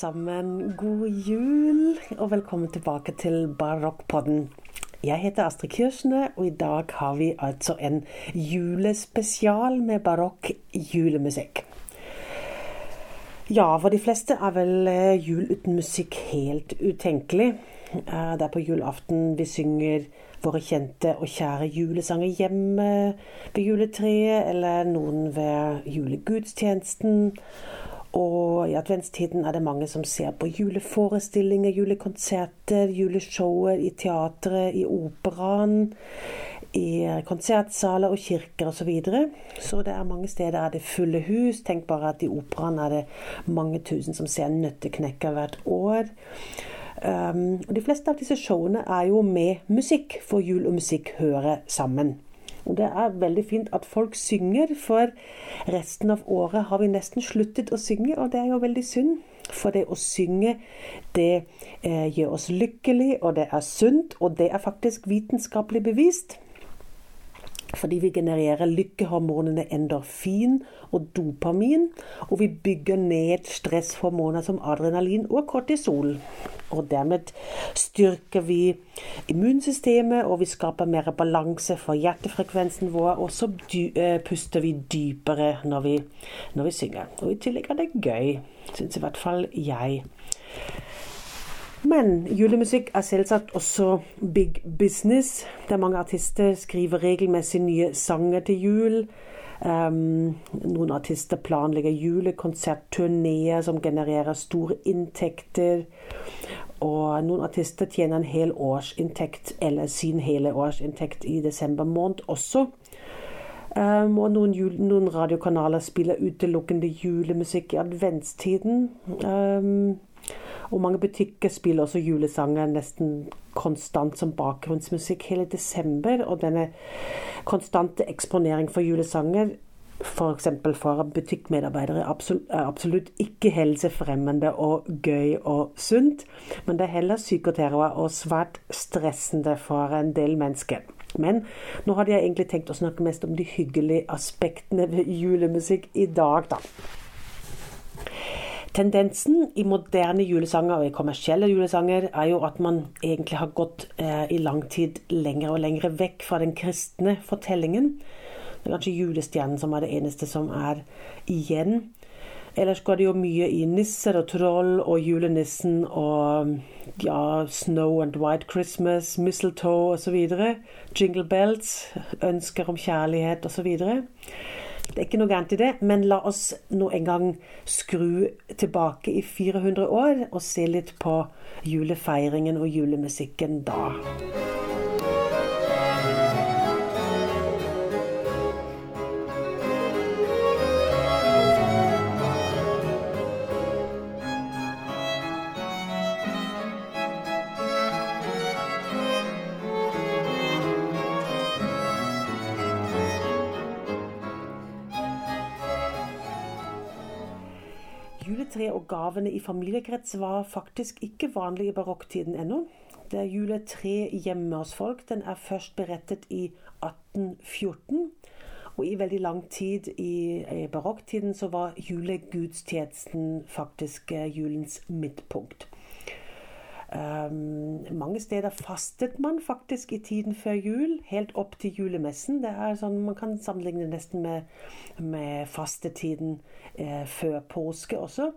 sammen. God jul, og velkommen tilbake til Barokkpodden. Jeg heter Astrid Kirchne, og i dag har vi altså en julespesial med barokk julemusikk. Ja, for de fleste er vel eh, jul uten musikk helt utenkelig. Eh, det er på julaften vi synger våre kjente og kjære julesanger hjemme ved juletreet, eller noen ved julegudstjenesten. Og i adventstiden er det mange som ser på juleforestillinger, julekonserter, juleshowet i teatret, i operaen, i konsertsaler og kirker osv. Så, videre. så det er mange steder er det fulle hus. Tenk bare at i operaen er det mange tusen som ser Nøtteknekker hvert år. Um, og de fleste av disse showene er jo med musikk, for jul og musikk hører sammen. Det er veldig fint at folk synger, for resten av året har vi nesten sluttet å synge, og det er jo veldig synd. For det å synge, det eh, gjør oss lykkelig, og det er sunt, og det er faktisk vitenskapelig bevist. Fordi vi genererer lykkehormonene endorfin og dopamin, og vi bygger ned stresshormoner som adrenalin og kortisol. Og dermed styrker vi immunsystemet, og vi skaper mer balanse for hjertefrekvensen vår. Og så eh, puster vi dypere når vi, når vi synger. Og i tillegg er det gøy, syns i hvert fall jeg. Men julemusikk er selvsagt også big business. Der mange artister skriver regelmessig nye sanger til jul. Um, noen artister planlegger julekonsertturneer som genererer store inntekter. Og noen artister tjener en hel årsinntekt, eller sin hele årsinntekt i desember måned også. Um, og noen, jul, noen, radiokanaler spiller utelukkende julemusikk i adventstiden. Um, og mange butikker spiller også julesanger nesten konstant som bakgrunnsmusikk hele desember. Og denne konstante eksponering for julesanger, f.eks. for, for butikkmedarbeidere, er absolutt ikke helsefremmende og gøy og sunt. Men det er heller psykoterror og svært stressende for en del mennesker. Men nå hadde jeg egentlig tenkt å snakke mest om de hyggelige aspektene ved julemusikk i dag, da. Tendensen i moderne julesanger og i kommersielle julesanger er jo at man egentlig har gått eh, i lang tid lenger og lenger vekk fra den kristne fortellingen. Det er kanskje julestjernen som er det eneste som er igjen. Ellers går det jo mye i nisser og troll og julenissen og ja, Snow and White Christmas, Mistletoe osv. Jingle belts, ønsker om kjærlighet osv. Det er ikke noe gærent i det, men la oss nå en gang skru tilbake i 400 år og se litt på julefeiringen og julemusikken da. Juletreet og gavene i familiekrets var faktisk ikke vanlig i barokktiden ennå. Det er juletre hjemme hos folk. Den er først berettet i 1814. Og i veldig lang tid i, i barokktiden så var julegudstjenesten faktisk eh, julens midtpunkt. Um, mange steder fastet man faktisk i tiden før jul, helt opp til julemessen. Det er sånn, Man kan sammenligne nesten med, med fastetiden eh, før påske også.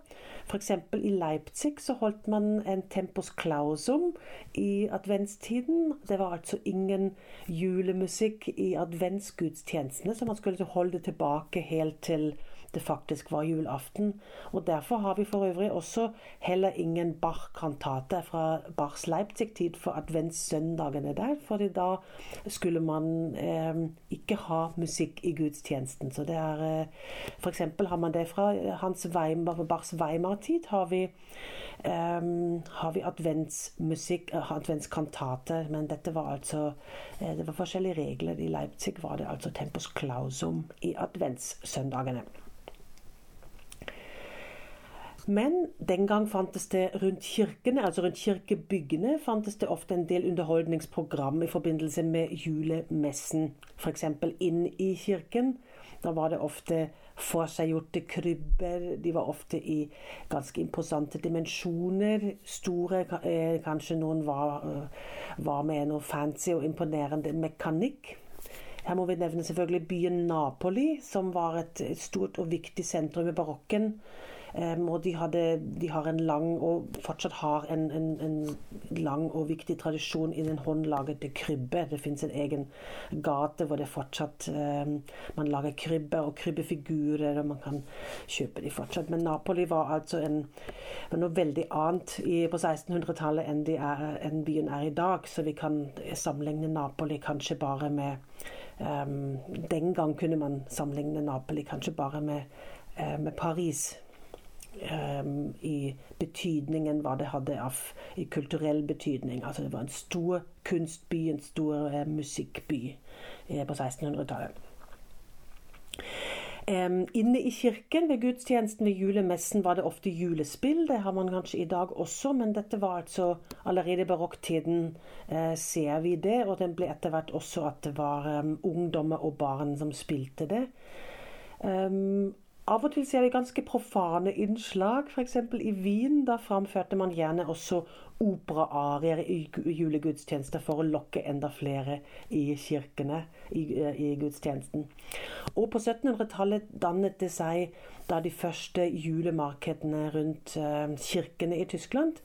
F.eks. i Leipzig så holdt man en tempus clausum i adventstiden. Det var altså ingen julemusikk i adventsgudstjenestene, så man skulle holde tilbake helt til det faktisk var julaften. Og Derfor har vi for øvrig også heller ingen Bach-kantate fra Bachs Leipzig-tid for adventssøndagene der. fordi da skulle man eh, ikke ha musikk i gudstjenesten. Så det er eh, F.eks. har man det fra Hans Weimar, Bachs Weimar-tid. Har vi, eh, vi adventsmusikk, eh, adventskantate. Men dette var altså eh, Det var forskjellige regler. I Leipzig var det altså tempus clausum i adventssøndagene. Men den gang fantes det rundt kirkene, altså rundt kirkebyggene, fantes det ofte en del underholdningsprogram i forbindelse med julemessen. F.eks. inn i kirken. Da var det ofte forseggjorte krybber. De var ofte i ganske imposante dimensjoner. Store, eh, kanskje noen var, eh, var med noe fancy og imponerende mekanikk. Her må vi nevne selvfølgelig byen Napoli, som var et stort og viktig sentrum i barokken. Um, og de, hadde, de, har en lang, og fortsatt har en, en, en lang og viktig tradisjon i den håndlagede krybbe. Det fins en egen gate hvor det fortsatt um, man lager krybber og krybbefigurer, og man kan kjøpe de fortsatt. Men Napoli var altså en, var noe veldig annet i, på 1600-tallet enn, enn byen er i dag. Så vi kan sammenligne Napoli kanskje bare med um, Den gang kunne man sammenligne Napoli kanskje bare med, uh, med Paris um, i betydningen hva det hadde av i kulturell betydning. Altså det var en stor kunstby, en stor uh, musikkby uh, på 1600-tallet. Um, inne i kirken ved gudstjenesten ved julemessen var det ofte julespill. Det har man kanskje i dag også, men dette var altså allerede i barokktiden uh, ser vi det. Og det ble etter hvert også at det var um, ungdommer og barn som spilte det. Um, av og til ser vi ganske profane innslag, f.eks. i Wien. Da framførte man gjerne også operaarier i julegudstjenester for å lokke enda flere i kirkene i, eh, i gudstjenesten. Og på 1700-tallet dannet det seg da de første julemarkedene rundt uh, kirkene i Tyskland.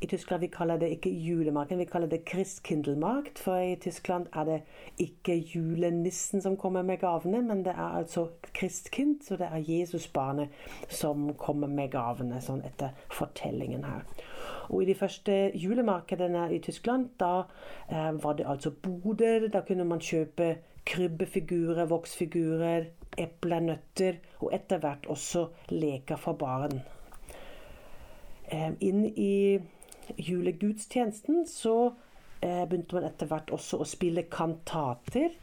I Tyskland vi kaller det ikke julemarked, vi kaller det Christkindlmarkt. For i Tyskland er det ikke julenissen som kommer med gavene, men det er altså Christkind, så det er Jesusbarnet som kommer med gavene, sånn etter fortellingen her. Og i de første julemarkedene i Tyskland, da eh, var det altså boder. Da kunne man kjøpe krybbefigurer, voksfigurer, epler, nøtter, og etter hvert også leker for barn. Eh, inn i julegudstjenesten så eh, begynte man etter hvert også å spille kantater.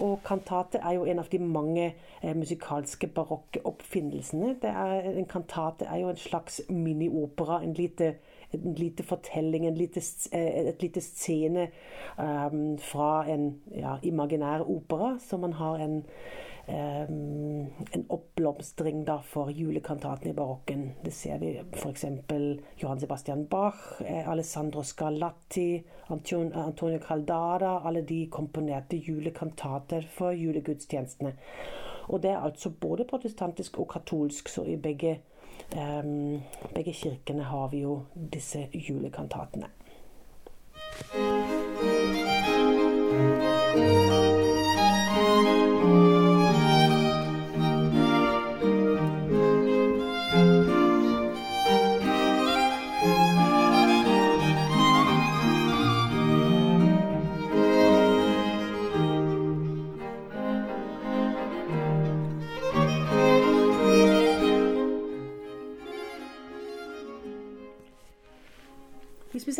Og kantater er jo en av de mange eh, musikalske barokke oppfinnelsene. Er, en kantate er jo en slags miniopera. En lite, en lite fortelling, en lite, eh, et lite scene um, fra en ja, imaginær opera. Så man har en en oppblomstring for julekantaten i barokken. Det ser vi f.eks. Johan Sebastian Bach, eh, Alessandro Scarlatti, Antonio Caldara. Alle de komponerte julekantater for julegudstjenestene. Og det er altså både protestantisk og katolsk, så i begge, um, begge kirkene har vi jo disse julekantatene.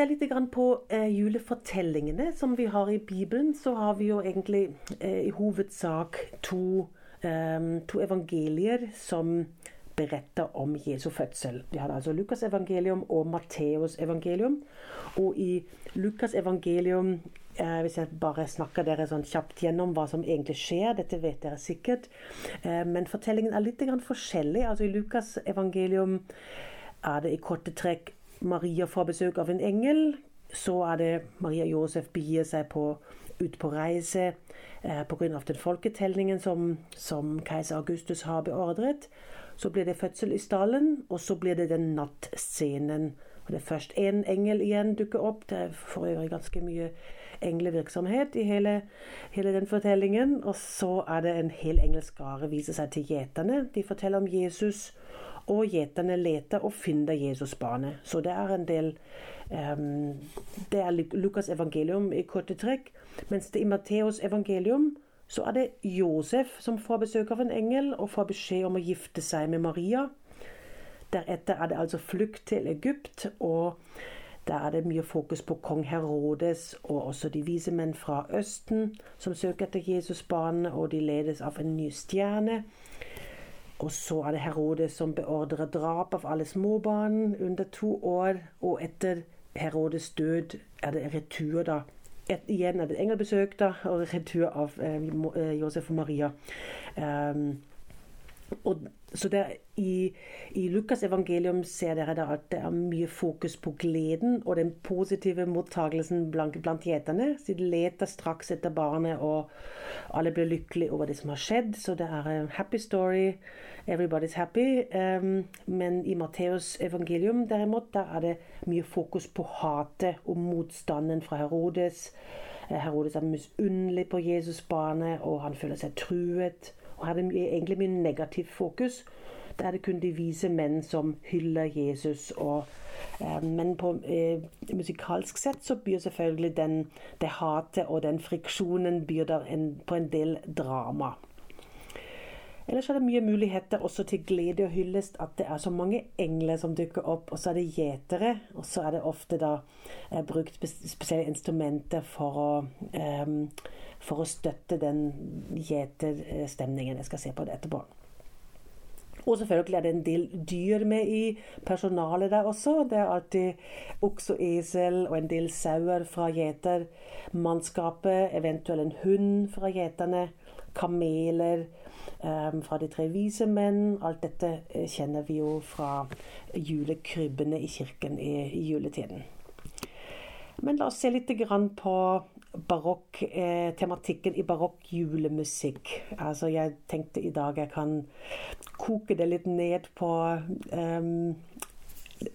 Ser litt på eh, julefortellingene som vi har i Bibelen, så har vi jo egentlig eh, i hovedsak to, eh, to, evangelier som beretter om Jesu fødsel. Vi har altså Lukas evangelium og Matteus evangelium. Og i Lukas evangelium Hvis jeg bare snakker dere sånn kjapt gjennom hva som egentlig skjer, dette vet dere sikkert. Men fortellingen er litt forskjellig. Altså I Lukas evangelium er det i korte trekk Maria får besøk av en engel. Så er det Maria Josef begir seg på, ut på reise eh, pga. den folketellingen som, som, keiser Augustus har beordret. Så blir det fødsel i stallen, og så blir det den nattscenen. Og det er først én engel igjen dukker opp. Det er for øvrig ganske mye englevirksomhet i hele, hele, den fortellingen. Og så er det en hel engelskare viser seg til gjeterne. De forteller om Jesus og gjeterne leter og finner Jesusbarnet. Så det er en del um, Det er Lukas evangelium i korte trekk. Mens det i Matteus evangelium så er det Josef som får besøk av en engel og får beskjed om å gifte seg med Maria. Deretter er det altså flukt til Egypt, og der er det mye fokus på kong Herodes og også de vise menn fra Østen som søker etter Jesusbarnet, og de ledes av en ny stjerne. Og så er det Herodes som beordrer drap av alle småbarn under to år. Og etter Herodes død er det retur da et, igjen er det engelbesøk da, og retur av eh, Josef og Maria. Um, og, så der, i, I Lukas' evangelium ser dere da at det er mye fokus på gleden og den positive mottagelsen blant, blant gjeterne. Så de leter straks etter barnet, og alle blir lykkelige over det som har skjedd. Så det er en happy story. Everybody's happy. Um, men i Matteus' evangelium derimot, der er det mye fokus på hatet og motstanden fra Herodes. Eh, Herodes er misunnelig på Jesusbarnet, og han føler seg truet hadde egentlig mye negativt fokus. Der er det kun de vise menn som hyller Jesus. Og, eh, men på eh, musikalsk sett så byr selvfølgelig den, det hatet og den friksjonen byr en, på en del drama. Ellers er det mye muligheter også til glede og hyllest at det er så mange engler som dukker opp. Og så er det gjetere, og så er det ofte da eh, brukt spesielle instrumenter for å, eh, for å støtte den gjeterstemningen. Jeg skal se på det etterpå. Og selvfølgelig er det en del dyr med i personalet der også. Det er alltid okse og esel og en del sauer fra gjetermannskapet. Eventuelt en hund fra gjeterne. Kameler fra De tre vise menn. Alt dette eh, kjenner vi jo fra julekrybbene i kirken i juletiden. Men la oss se litt på barokk, eh, tematikken i barokk julemusikk. Altså, jeg tenkte i dag jeg kan koke det litt ned på um,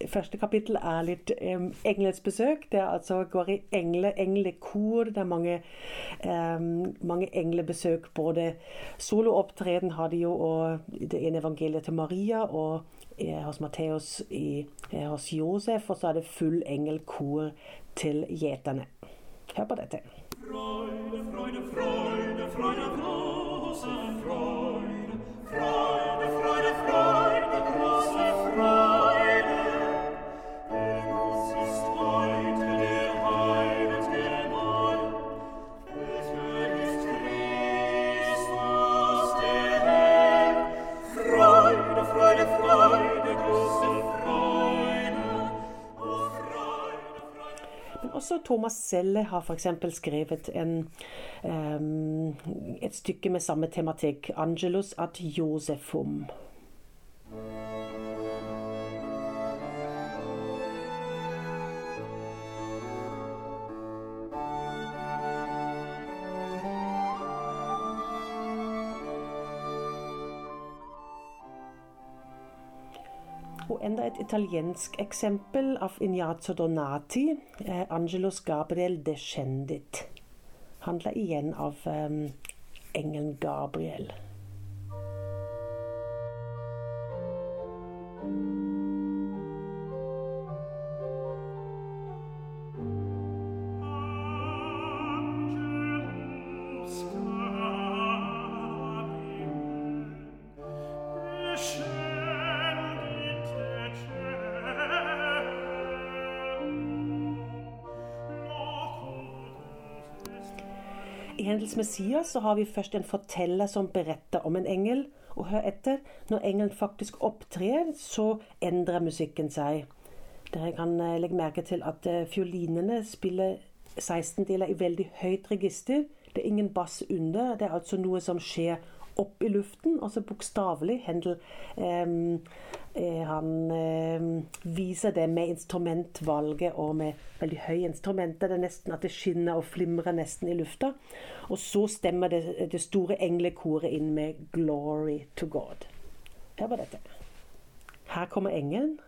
Første kapittel er litt um, engelets besøk. Det altså går i engle, englekor. Det er mange, um, mange englebesøk. Både soloopptreden har de jo, og det ene evangeliet til Maria, og eh, hos Matteus eh, hos Josef. Og så er det full engelkor til gjeterne. Hør på dette. Freude, Freude, Freude, Freude, Freude, Freude, Freude, Freude, Også Thomas Selle har f.eks. skrevet en, um, et stykke med samme tematikk, 'Angelus ad Josefum'. Et italiensk eksempel av Ignazio Donati, eh, Angelos Gabriel Descendit. Handler igjen av eh, engelen Gabriel. Hendels Messias så har vi først en forteller som beretter om en engel. Og hør etter. Når engelen faktisk opptrer, så endrer musikken seg. Dere kan eh, legge merke til at eh, fiolinene spiller 16-deler i veldig høyt register. Det er ingen bass under. Det er altså noe som skjer opp i luften, altså bokstavelig. Hendel ehm, eh, han eh, viser det med instrumentvalget og med veldig høye instrumenter. Det er nesten at det skinner og flimrer nesten i lufta. Og så stemmer det, det store englekoret inn med 'Glory to God'. Her var dette. Her kommer engelen.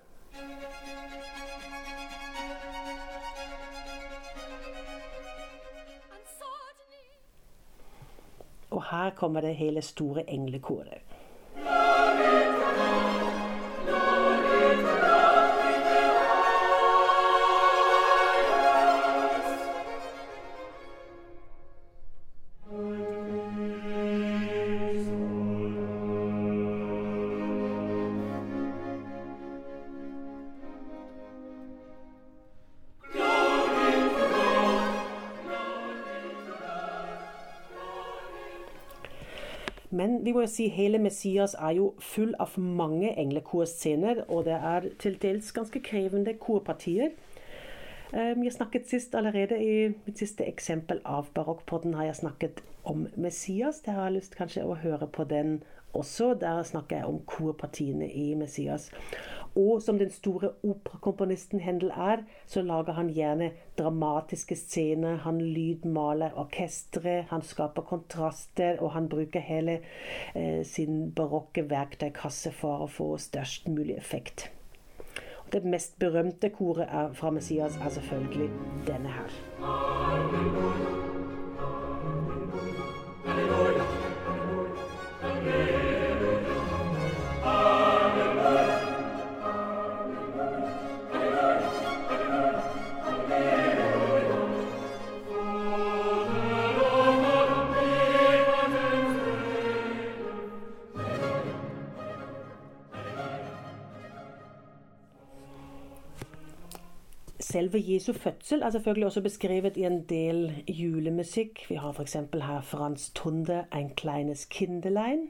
Her kommer det hele store englekoret. Men må jo si hele Messias er jo full av mange englekorscener, og det er til dels ganske krevende korpartier. Um, jeg snakket sist allerede i mitt siste eksempel av Barokkpodden har jeg snakket om Messias. Jeg har lyst kanskje å høre på den også. Der snakker jeg om korpartiene i Messias. Og som den store operakomponisten Hendel er, så lager han gjerne dramatiske scener. Han lydmaler orkestre, han skaper kontraster, og han bruker hele eh, sin barokke verktøykasse for å få størst mulig effekt. Det mest berømte koret fra Messias er selvfølgelig denne her. Selve Jesu fødsel er selvfølgelig også beskrevet i en del julemusikk. Vi har f.eks. her Frans Tunde 'Ein kleines Kindelein'.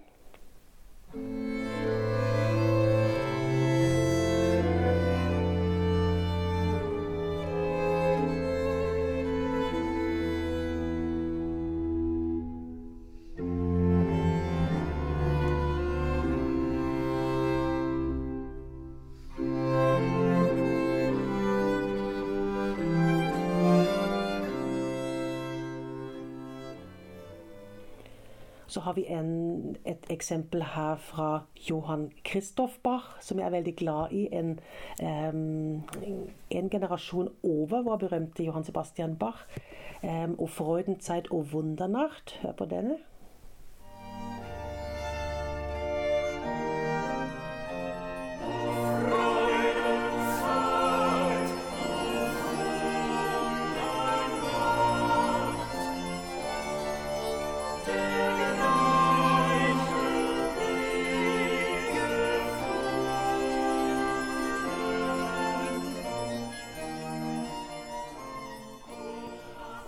Så har vi en, et eksempel her fra Johan Christoph Bach, som jeg er veldig glad i. En, um, en generasjon over vår berømte Johan Sebastian Bach. Um, og Freudenzeit og Wundernacht. Hør på denne.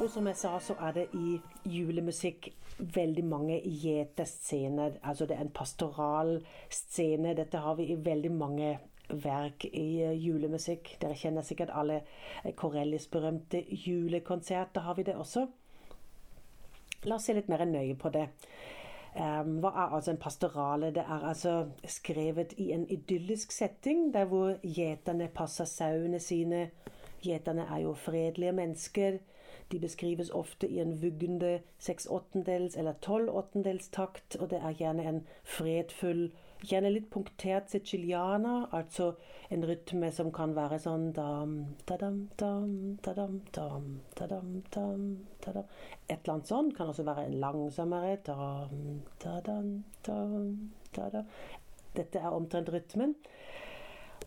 Og som jeg sa, så er det i julemusikk veldig mange gjetescener. Altså det er en pastoral scene. Dette har vi i veldig mange verk i eh, julemusikk. Dere kjenner sikkert alle Corellis berømte julekonsert. Da har vi det også. La oss se litt mer nøye på det. Um, hva er altså en pastorale? Det er altså skrevet i en idyllisk setting, der hvor gjeterne passer sauene sine. Gjeterne er jo fredelige mennesker. De beskrives ofte i en vuggende seks åttendels eller tolv åttendels takt, og det er gjerne en fredfull, gjerne litt punktert sicilianer, altså en rytme som kan være sånn dam, da-dam, dam, da-dam, dam, da-dam, dam, da-dam. Et eller annet sånt kan også være en langsommere dam, da-dam, dam, da-dam. Dette er omtrent rytmen.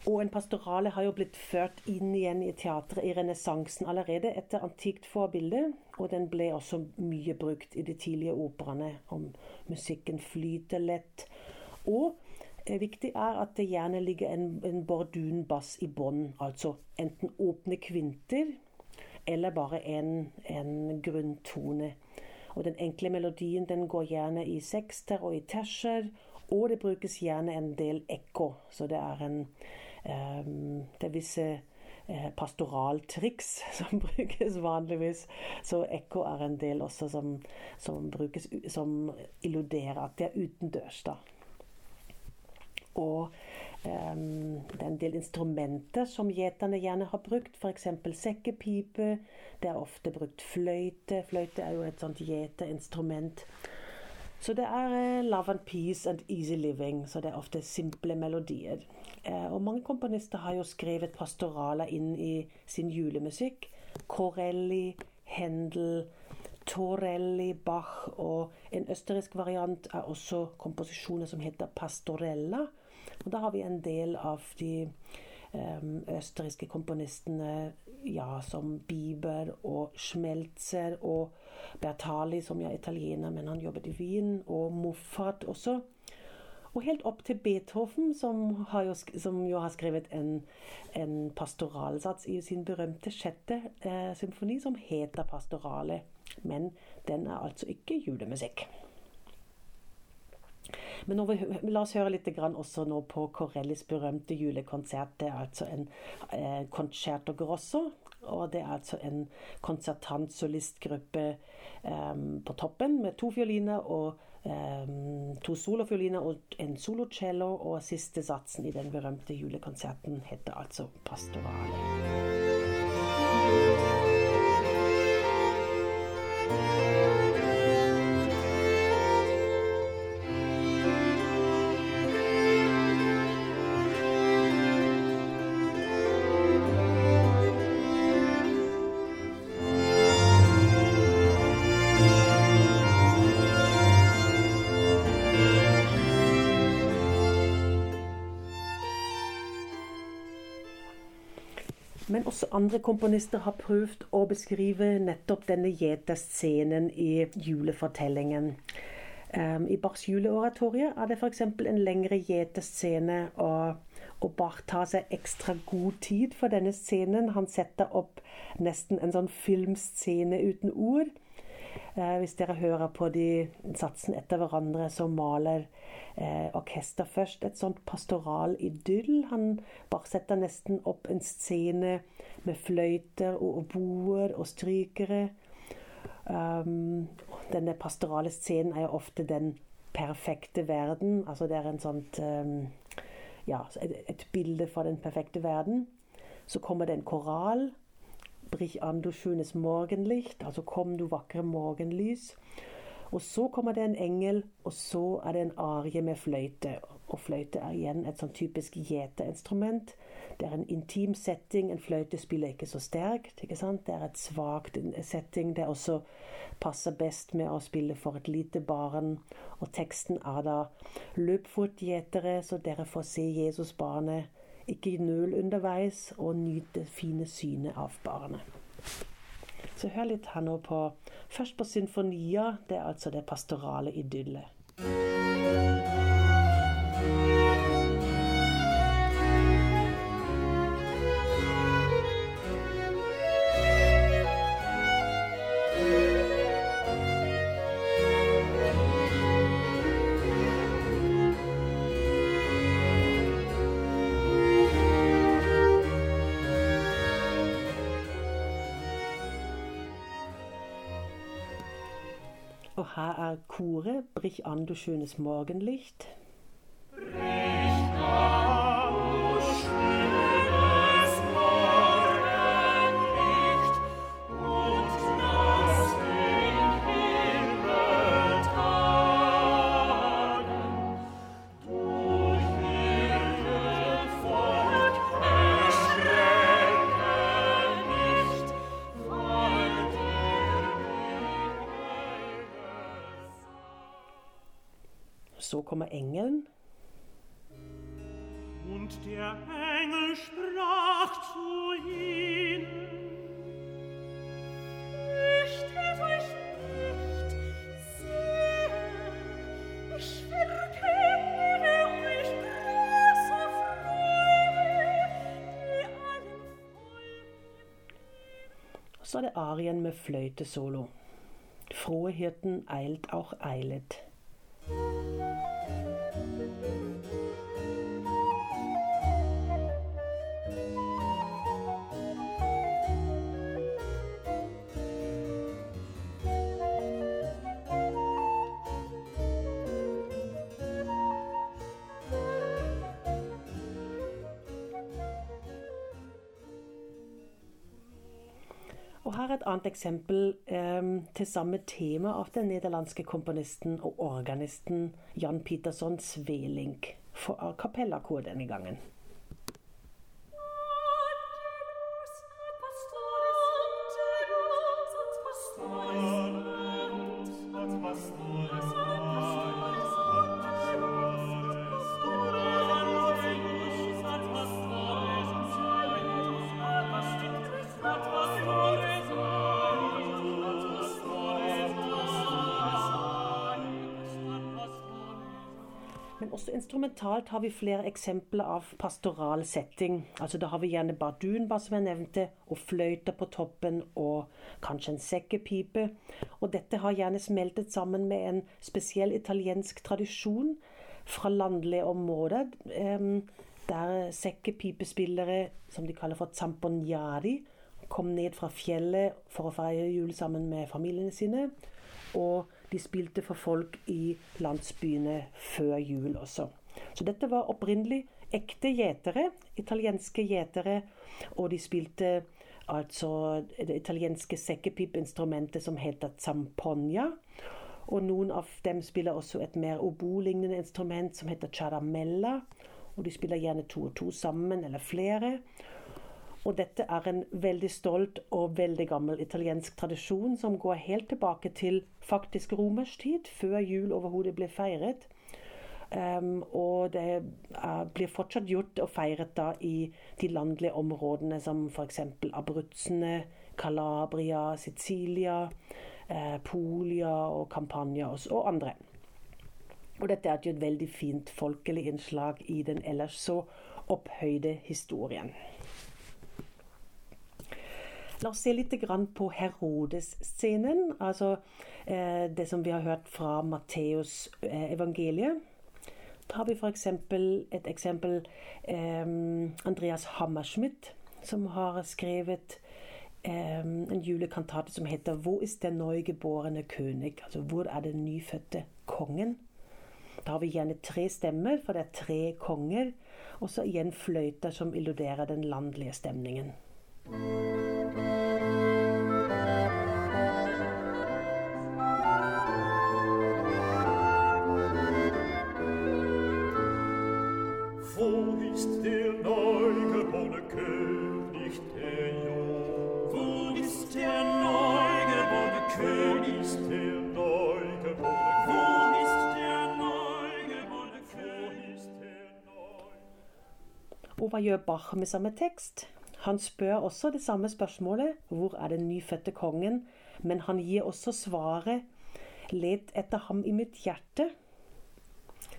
Og en pastorale har jo blitt ført inn igjen i teatret i renessansen allerede etter antikt forbilde. Og den ble også mye brukt i de tidlige operaene, om musikken flyter lett. Og eh, viktig er at det gjerne ligger en, en bordunbass i bånn, altså enten åpne kvinter eller bare en, en grunntone. Og den enkle melodien den går gjerne i sekster og i terser, og det brukes gjerne en del ekko. Så det er en det er visse eh, pastoraltriks som brukes vanligvis. Så ekko er en del også som, som brukes som illuderer at det er utendørs. da. Og um, det er en del instrumenter som gjeterne gjerne har brukt, f.eks. sekkepipe. Det er ofte brukt fløyte. Fløyte er jo et sånt gjeteinstrument. Så det er uh, love and peace and easy living. Så det er ofte simple melodier. Uh, og mange komponister har jo skrevet pastoraler inn i sin julemusikk. Corelli, Händel, Torelli, Bach og en østerriksk variant er også komposisjoner som heter pastorella. Og da har vi en del av de østerrikske komponistene ja, som Bieber og Schmelzer og Bertali, som er italiener, men han jobbet i Wien, og Moffat også. Og helt opp til Beethoven, som, jo, som jo, har skrevet en, en pastoralsats i sin berømte sjette eh, symfoni, som heter Pastorale. Men den er altså ikke julemusikk. Men vi, la oss høre litt også nå på Corellis berømte julekonsert. Det er altså en eh, concerto grosso Og det er altså en konsertant solistgruppe eh, på toppen med to fioliner og eh, to solofioliner og en solocello. Og siste satsen i den berømte julekonserten heter altså Pastorale. Men også andre komponister har prøvd å beskrive nettopp denne gjeterscenen i julefortellingen. Um, I Bachs juleoratorie er det f.eks. en lengre gjeterscene, og, og Bach tar seg ekstra god tid for denne scenen. Han setter opp nesten en sånn filmscene uten ord. Uh, hvis dere hører på de satsene etter hverandre, så maler eh, orkester først et sånt pastoral idyll. Han bare setter nesten opp en scene med fløyter og oboer og strykere. Um, denne pastorale scenen er jo ofte den perfekte verden. Altså det er en sånt um, Ja, et, et bilde fra den perfekte verden. Så kommer det en koral Brich an, du schönes Morgenlicht, altså Kom, du vakre morgenlys. Og så kommer det en engel, og så er det en arie med fløyte. Og fløyte er igjen et sånn typisk gjeteinstrument. Det er en intim setting. En fløyte spiller ikke så sterkt. ikke sant? Det er et svakt setting. Det også passer best med å spille for et lite barn. Og teksten er da 'Løp fort, gjetere, så dere får se Jesus barnet. ikke nøl underveis, og nyt det fine synet av barnet. Så hør litt her nå på Først på symfonier. Det er altså det pastorale idyllet. Og her er koret 'Brich an, du schönes Morgenlicht'. So kommer engelen. Und der Engel sprach zu ihnen, Fürchtet euch nicht, siehe, ich verkündige euch große Freude, die allen Volken Så er det arien med fløytesolo. Frohe Hirten eilt auch eilet. Eksempel eh, til samme tema av den nederlandske komponisten og organisten Jan Peterson Sveling for a cappella-kor denne gangen. Instrumentalt har vi flere eksempler av pastoral setting. Altså Da har vi gjerne bardunbar, som jeg nevnte, og fløyter på toppen, og kanskje en sekkepipe. Og dette har gjerne smeltet sammen med en spesiell italiensk tradisjon fra landlige områder. em, Der sekkepipespillere, som de kaller for zamponiari, kom ned fra fjellet for å feire jul sammen med familiene sine. Og de spilte for folk i landsbyene før jul også. Dette var opprinnelig ekte gjetere, italienske gjetere, og de spilte altså det italienske sekkepipinstrumentet som heter zamponia. Og noen av dem spiller også et mer obo-lignende instrument som heter charamella. Og de spiller gjerne to og to sammen, eller flere. Og dette er en veldig stolt og veldig gammel italiensk tradisjon som går helt tilbake til faktisk romersk tid, før jul overhodet ble feiret. Um, og det er, blir fortsatt gjort og feiret da i de landlige områdene som f.eks. Abruzzene, Calabria, Sicilia, eh, Polia og Campania og, og andre. Og dette er et veldig fint folkelig innslag i den ellers så opphøyde historien. La oss se litt på Herodes-scenen, altså eh, det som vi har hørt fra Matteus har vi f.eks. et eksempel eh, Andreas Hammerschmidt, som har skrevet eh, en julekantate som heter 'Hvor ist der neugeborene König?' Altså 'Hvor er den nyfødte kongen?' Da har vi gjerne tre stemmer, for det er tre konger. Og så igjen fløyta som illuderer den landlige stemningen. Hva gjør Bach med samme tekst? Han spør også det samme spørsmålet hvor er den nyfødte kongen? Men han gir også svaret let etter ham i mitt hjerte.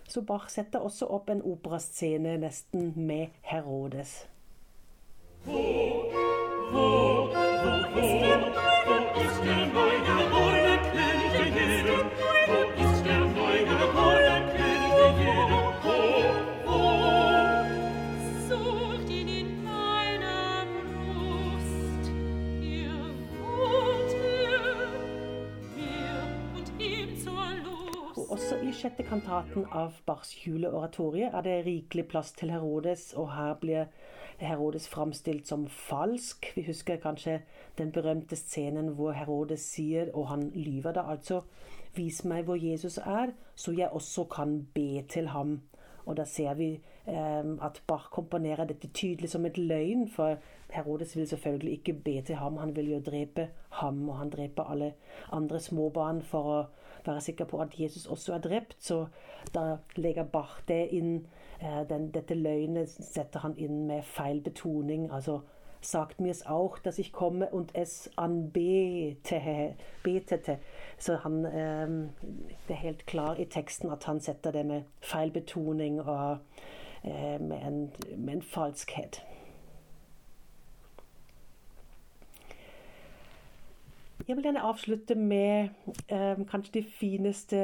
Så Bach setter også opp en operascene nesten med Herodes. Wo også i sjette kantaten av Bachs juleoratoriet er det rikelig plass til Herodes, og her blir Herodes framstilt som falsk. Vi husker kanskje den berømte scenen hvor Herodes sier, og han lyver da altså, vis meg hvor Jesus er, så jeg også kan be til ham. Og da ser vi at Bach komponerer dette tydelig som et løgn, for Herodes vil selvfølgelig ikke be til ham, han vil jo drepe ham, og han dreper alle andre småbarn for å være sikker på at Jesus også er drept. Så da legger Bach det inn, eh, den, dette løgnet setter han inn med feil betoning. altså sagt mir's auch, dass ich komme und es anbete, betete. Så han, eh, det er helt klar i teksten at han setter det med feil betoning og med, en, med en falskhet. Jeg vil gjerne avslutte med eh, kanskje de fineste,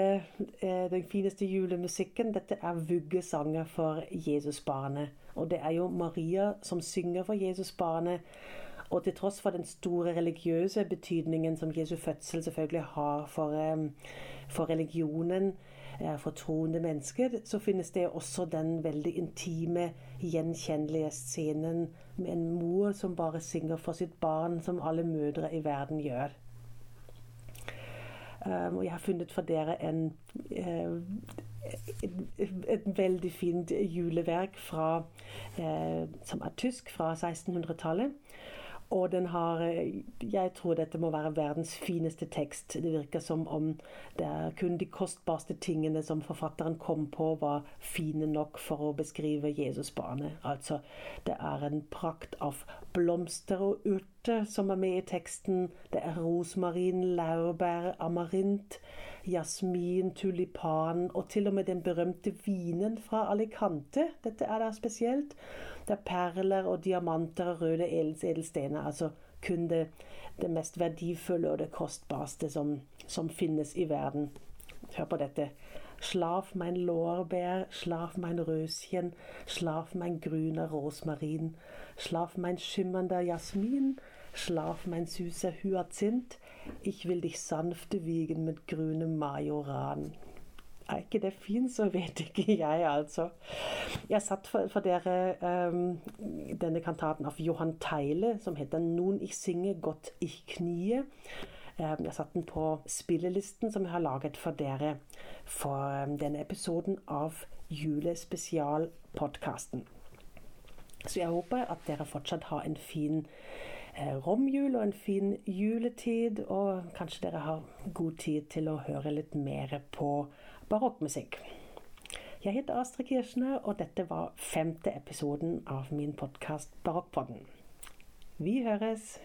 eh, den fineste julemusikken. Dette er vuggesanger for Jesusbarnet. Og det er jo Maria som synger for Jesusbarnet. Og til tross for den store religiøse betydningen som Jesu fødsel selvfølgelig har for, eh, for religionen, eh, for troende mennesker, så finnes det også den veldig intime, gjenkjennelige scenen med en mor som bare synger for sitt barn, som alle mødre i verden gjør. Um, og jeg har funnet for dere en, uh, et, et veldig fint juleverk fra, uh, som er tysk, fra 1600-tallet. Og den har Jeg tror dette må være verdens fineste tekst. Det virker som om det er kun de kostbarste tingene som forfatteren kom på, var fine nok for å beskrive Jesusbarnet. Altså, det er en prakt av blomster og urter som er med i teksten. Det er rosmarin, laurbær, amarint, jasmin, tulipan og til og med den berømte vinen fra Alicante. Dette er der spesielt. Det er perler og diamanter og røde edelstener. Altså kun det, det, mest verdifulle og det kostbarste som, som finnes i verden. Hør på dette. Schlaf mein Lorbeer, schlaf mein Röschen, schlaf mein grüner Rosmarin, schlaf mein schimmernder Jasmin, Schlaf, mein süßer Hyazinth, ich vil dich sanfte wiegen med grüne majoran. Er ikke det fint, så vet ikke jeg, altså. Jeg satt for, for dere um, denne kantaten av Johan Teile som heter 'Nun ich singe godt ich knie'. Um, jeg satte den på spillelisten som jeg har laget for dere for um, denne episoden av julespesialpodkasten. Så jeg håper at dere fortsatt har en fin eh, romjul og en fin juletid, og kanskje dere har god tid til å høre litt mer på barokkmusikk. Jeg heter Astrid Kirchner, og dette var femte episoden av min podkast Barokkpodden. Vi høres!